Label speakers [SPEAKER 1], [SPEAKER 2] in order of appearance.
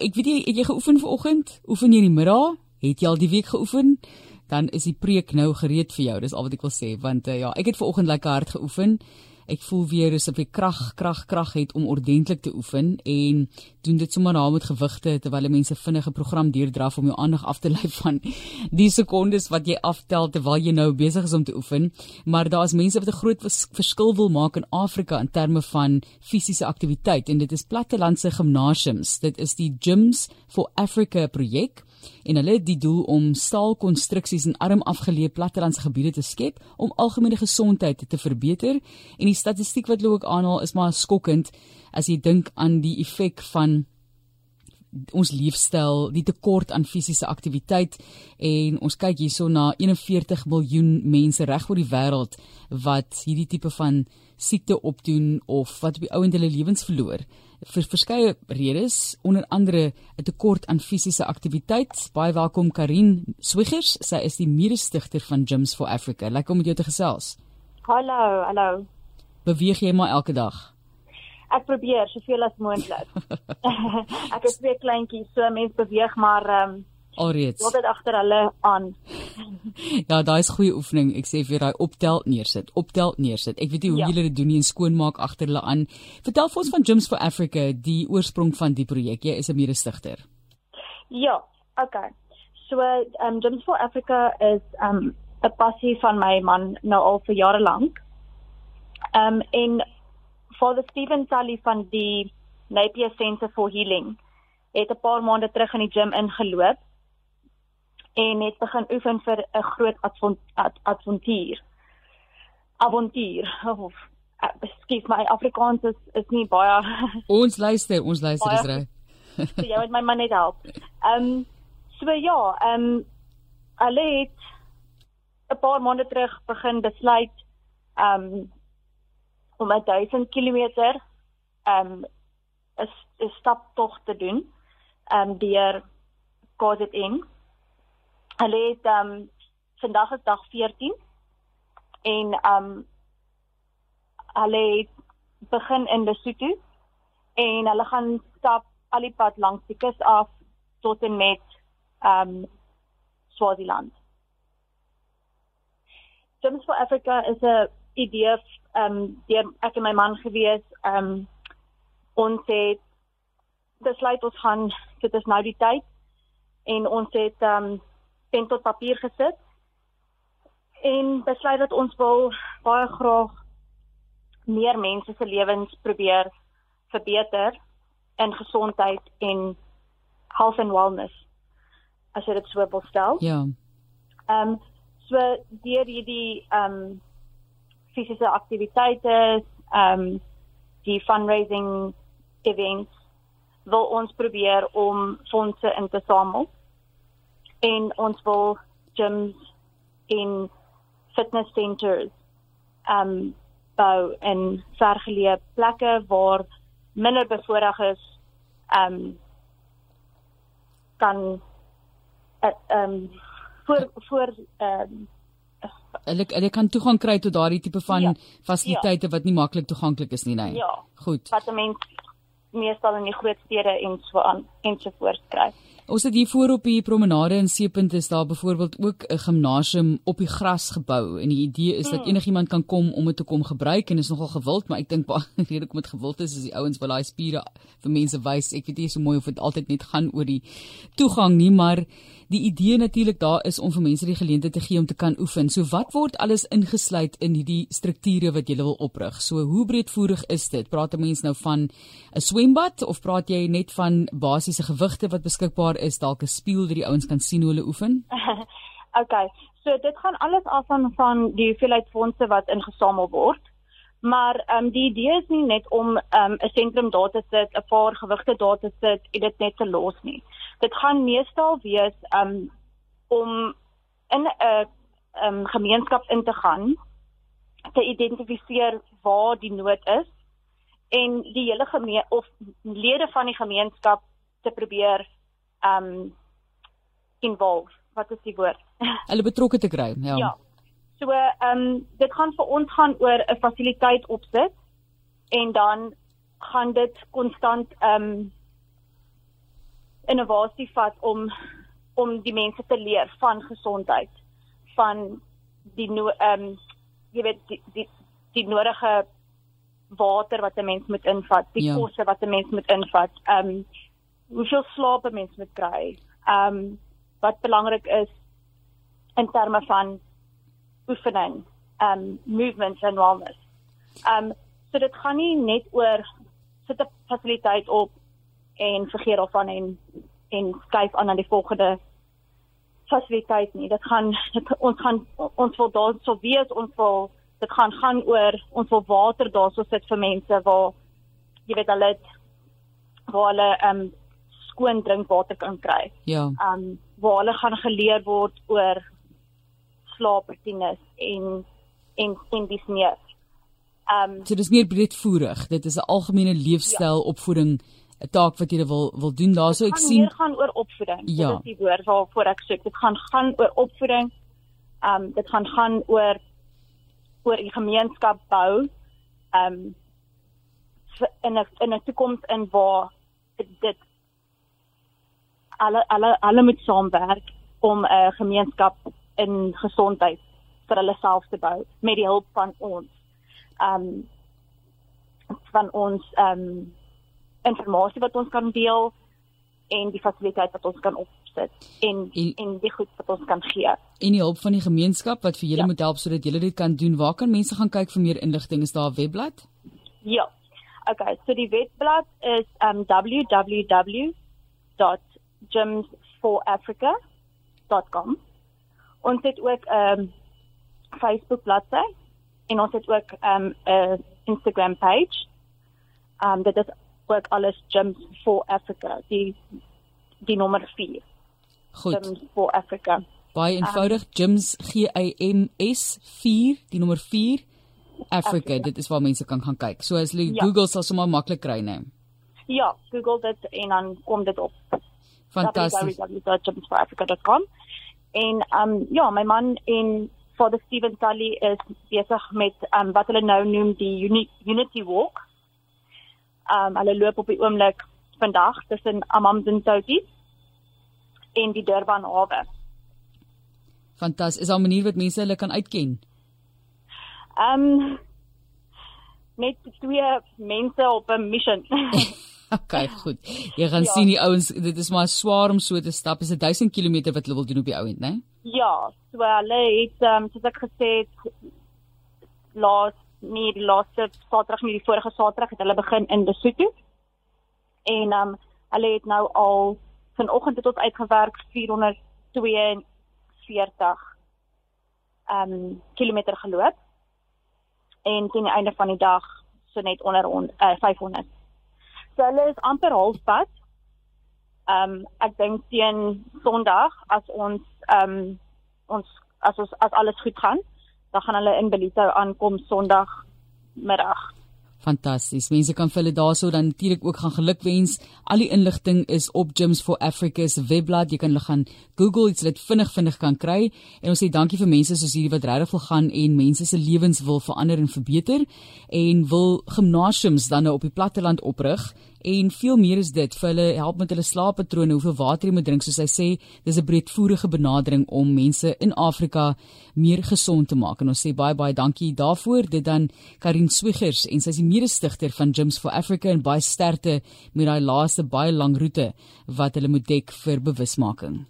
[SPEAKER 1] ek weet jy het jy geoefen vanoggend? Oefen jy in die middag? Het jy al die week geoefen? Dan is die preek nou gereed vir jou. Dis al wat ek wil sê want uh, ja, ek het vanoggend lekker hard geoefen ek voel weer asof ek krag krag krag het om ordentlik te oefen en doen dit sommer na met gewigte terwyl mense vinnige program deurdraf om jou aandag af te lei van die sekondes wat jy aftel terwyl jy nou besig is om te oefen. Maar daar's mense wat 'n groot verskil wil maak in Afrika in terme van fisiese aktiwiteit en dit is plattelandse gimnasiums. Dit is die Gyms for Africa projek en hulle het die doel om staalkonstruksies in arm afgeleë plattelandse gebiede te skep om algemene gesondheid te verbeter. En die statistiek wat hulle ook aanhaal is maar skokkend as jy dink aan die effek van ons leefstyl, die tekort aan fisiese aktiwiteit en ons kyk hierso na 41 miljoen mense reg oor die wêreld wat hierdie tipe van siekte opdoen of wat op die ouend hulle lewens verloor vir verskeie redes, onder andere 'n tekort aan fisiese aktiwiteit. Baie welkom Karin Swigers, sy is die mede-stigter van Gyms for Africa. Lekker om met jou te gesels.
[SPEAKER 2] Hallo, hallo.
[SPEAKER 1] Beweeg jy maar elke dag?
[SPEAKER 2] Ek probeer soveel as moontlik. ek het twee kleintjies, so mense beweeg maar ehm um,
[SPEAKER 1] alreeds.
[SPEAKER 2] Wat dit agter hulle aan.
[SPEAKER 1] ja, daai is goeie oefening. Ek sê vir daai optel neersit, optel neersit. Ek weet nie hoe ja. julle dit doen nie en skoonmaak agter hulle aan. Vertel vir ons van Gyms for Africa, die oorsprong van die projek. Jy is 'n mede-stigter.
[SPEAKER 2] Ja, okay. So, um Gyms for Africa is um 'n passie van my man nou al vir jare lank. Um en Father Steven Tully van die Napier Centre for Healing het 'n paar maande terug in die gym ingeloop en het begin oefen vir 'n groot avontuur. Avontuur. Of skiet my Afrikaans is is nie baie
[SPEAKER 1] Ons luister, ons luister is reg.
[SPEAKER 2] so jy moet my man net help. Ehm um, so ja, ehm um, hulle het 'n paar maande terug begin besluit ehm um, om 1000 km ehm um, 'n staptog te doen ehm um, deur KZN Hulle het ehm um, vandag is dag 14 en ehm um, hulle het begin in Lesotho en hulle gaan stap al die pad langs die kus af tot en met ehm um, Swaziland. Gyms for Africa is 'n idee ehm um, deur ek en my man gewees ehm um, ons het besluit ons gaan dit is nou die tyd en ons het ehm um, pen tot papier gesit en besluit dat ons wil baie graag meer mense se lewens probeer verbeter in gesondheid en health and wellness as jy dit so wil stel.
[SPEAKER 1] Ja.
[SPEAKER 2] Ehm um, so deur hierdie ehm um, fisiese aktiwiteite, ehm um, die fundraising events wil ons probeer om fondse in te samel. En ons wil gyms en fitness centers um bou in vergeleë plekke waar minder bevoorreg is um kan uh, um voor voor um
[SPEAKER 1] hulle hulle kan toegang kry tot daardie tipe van ja, fasiliteite ja. wat nie maklik toeganklik is nie, nee.
[SPEAKER 2] Ja.
[SPEAKER 1] Goed.
[SPEAKER 2] Wat 'n mens meestal in die groot stede en so aan ensovoorts kry.
[SPEAKER 1] Ons het hier voor op die promenade in Seepunt is daar byvoorbeeld ook 'n gimnasium op die gras gebou en die idee is dat hmm. enigiemand kan kom om dit te kom gebruik en is nogal gewild maar ek dink baie rede kom dit gewild is is die ouens wil daai spiere vir mense wys ek weet nie so mooi of dit altyd net gaan oor die toegang nie maar die idee natuurlik daar is om vir mense die geleentheid te gee om te kan oefen. So wat word alles ingesluit in hierdie strukture wat jy wil oprig? So hoe breedvoerig is dit? Praat 'n mens nou van 'n swembad of praat jy net van basiese gewigte wat beskikbaar is, dalk 'n spieël dat die ouens kan sien hoe hulle oefen?
[SPEAKER 2] okay. So dit gaan alles af van van die hoeveelheid fondse wat ingesamel word. Maar ehm um, die idee is nie net om ehm um, 'n sentrum daar te sit, 'n paar gewigte daar te sit en dit net te los nie dit gaan meestal wees um om in 'n um gemeenskap in te gaan te identifiseer waar die nood is en die hele gemeen of lede van die gemeenskap te probeer um involve wat is die woord?
[SPEAKER 1] Hulle betrokke te kry ja.
[SPEAKER 2] Ja. So um dit gaan vir ons gaan oor 'n fasiliteit opsit en dan gaan dit konstant um innovasie vat om om die mense te leer van gesondheid, van die ehm um, jy weet die die die nodige water wat 'n mens moet invat, die ja. kosse wat 'n mens moet invat, ehm um, hoeveel slaap 'n mens moet kry. Ehm um, wat belangrik is in terme van oefening, ehm um, movement and wellness. Ehm um, so dit gaan nie net oor sit 'n fasiliteit op en vergeet daarvan en en skuif aan na die volgende fasiliteit nie. Dit gaan dit, ons gaan ons wil daar so wees ons wil dit gaan gaan oor ons wil water daarso sit vir mense waar jy weet hulle het waar hulle ehm um, skoon drinkwater kan kry.
[SPEAKER 1] Ja.
[SPEAKER 2] Ehm um, waar hulle gaan geleer word oor slaaprotines en en en dis meer.
[SPEAKER 1] Ehm um, so dis meer breedvoerig. Dit is 'n algemene leefstyl ja. opvoeding 'n taak wat jy wil wil doen daarso ek sien.
[SPEAKER 2] Dit gaan oor opvoeding. Ja. Dit is die woord waarvoor ek soek. Dit gaan gaan oor opvoeding. Ehm um, dit gaan gaan oor oor die gemeenskap bou um in 'n in 'n toekoms in waar dit alle alle alle moet saamwerk om 'n gemeenskap in gesondheid vir hulle self te bou met die hulp van ons um van ons um informasie wat ons kan deel en die fasiliteite wat ons kan op sit en en, en die goed wat ons kan gee.
[SPEAKER 1] En die hulp van die gemeenskap wat vir julle ja. moet help sodat julle dit kan doen. Waar kan mense gaan kyk vir meer inligting? Is daar 'n webblad?
[SPEAKER 2] Ja. Okay, so die webblad is um www.gyms4africa.com. Ons het ook 'n um, Facebook bladsy en ons het ook 'n um, Instagram page. Um dit is ook alles Gyms for Africa. Die die nommer 4.
[SPEAKER 1] Goed. Gyms
[SPEAKER 2] for Africa.
[SPEAKER 1] Baie eenvoudig, um, Gyms G Y M S 4, die nommer 4 Africa. Africa. Dit is waar mense kan gaan kyk. So as jy ja. Google sal sommer maklik kry, né?
[SPEAKER 2] Ja, Google dit en dan kom dit op.
[SPEAKER 1] Fantasties.
[SPEAKER 2] www.gymsforafrica.com. En um ja, my man en Father Steven Tully is besig met um wat hulle nou noem die Uni Unity Walk. Um hulle loop op die oomblik vandag tussen Amamzintoti en die Durban hawe.
[SPEAKER 1] Fantasties. Is daar 'n manier wat mense hulle kan uitken?
[SPEAKER 2] Ehm um, met twee mense op 'n mission.
[SPEAKER 1] okay, goed. Jy gaan ja. sien die ouens, dit is maar swaar om so te stap. Is dit 1000 km wat hulle wil doen op die ouend, né?
[SPEAKER 2] Ja, so hulle het ehm um, soos ek gesê het laas nie die laaste Saterdag nie, die vorige Saterdag het hulle begin in Lesotho. En ehm um, hulle het nou al vanoggend het ons uitgewerk 442 ehm um, kilometer geloop. En teen die einde van die dag so net onder on, uh, 500. So hulle is amper halfpad. Ehm um, ek dink teen Sondag as ons ehm um, ons as ons as alles goed gaan, dan gaan hulle in Belito aankom Sondag middag.
[SPEAKER 1] Fantasties. Mense kan vir hulle daarso dan natuurlik ook gaan gelukwens. Al die inligting is op Gyms for Africa se webblad. Jy kan hulle gaan Google, jy sal dit vinnig vinnig kan kry. En ons sê dankie vir mense soos hierdie wat regtig wil gaan en mense se lewens wil verander en verbeter en wil gimnasiums dan nou op die platteland oprig en veel meer is dit vir hulle help met hulle slaappatrone, hoeveel water jy moet drink soos hy sê, dis 'n breedvoerige benadering om mense in Afrika meer gesond te maak. En ons sê baie baie dankie daarvoor. Dit dan Karin Swigers en sy is die mede-stigter van Gyms for Africa en baie sterkte met daai laaste baie lang roete wat hulle moet dek vir bewusmaking.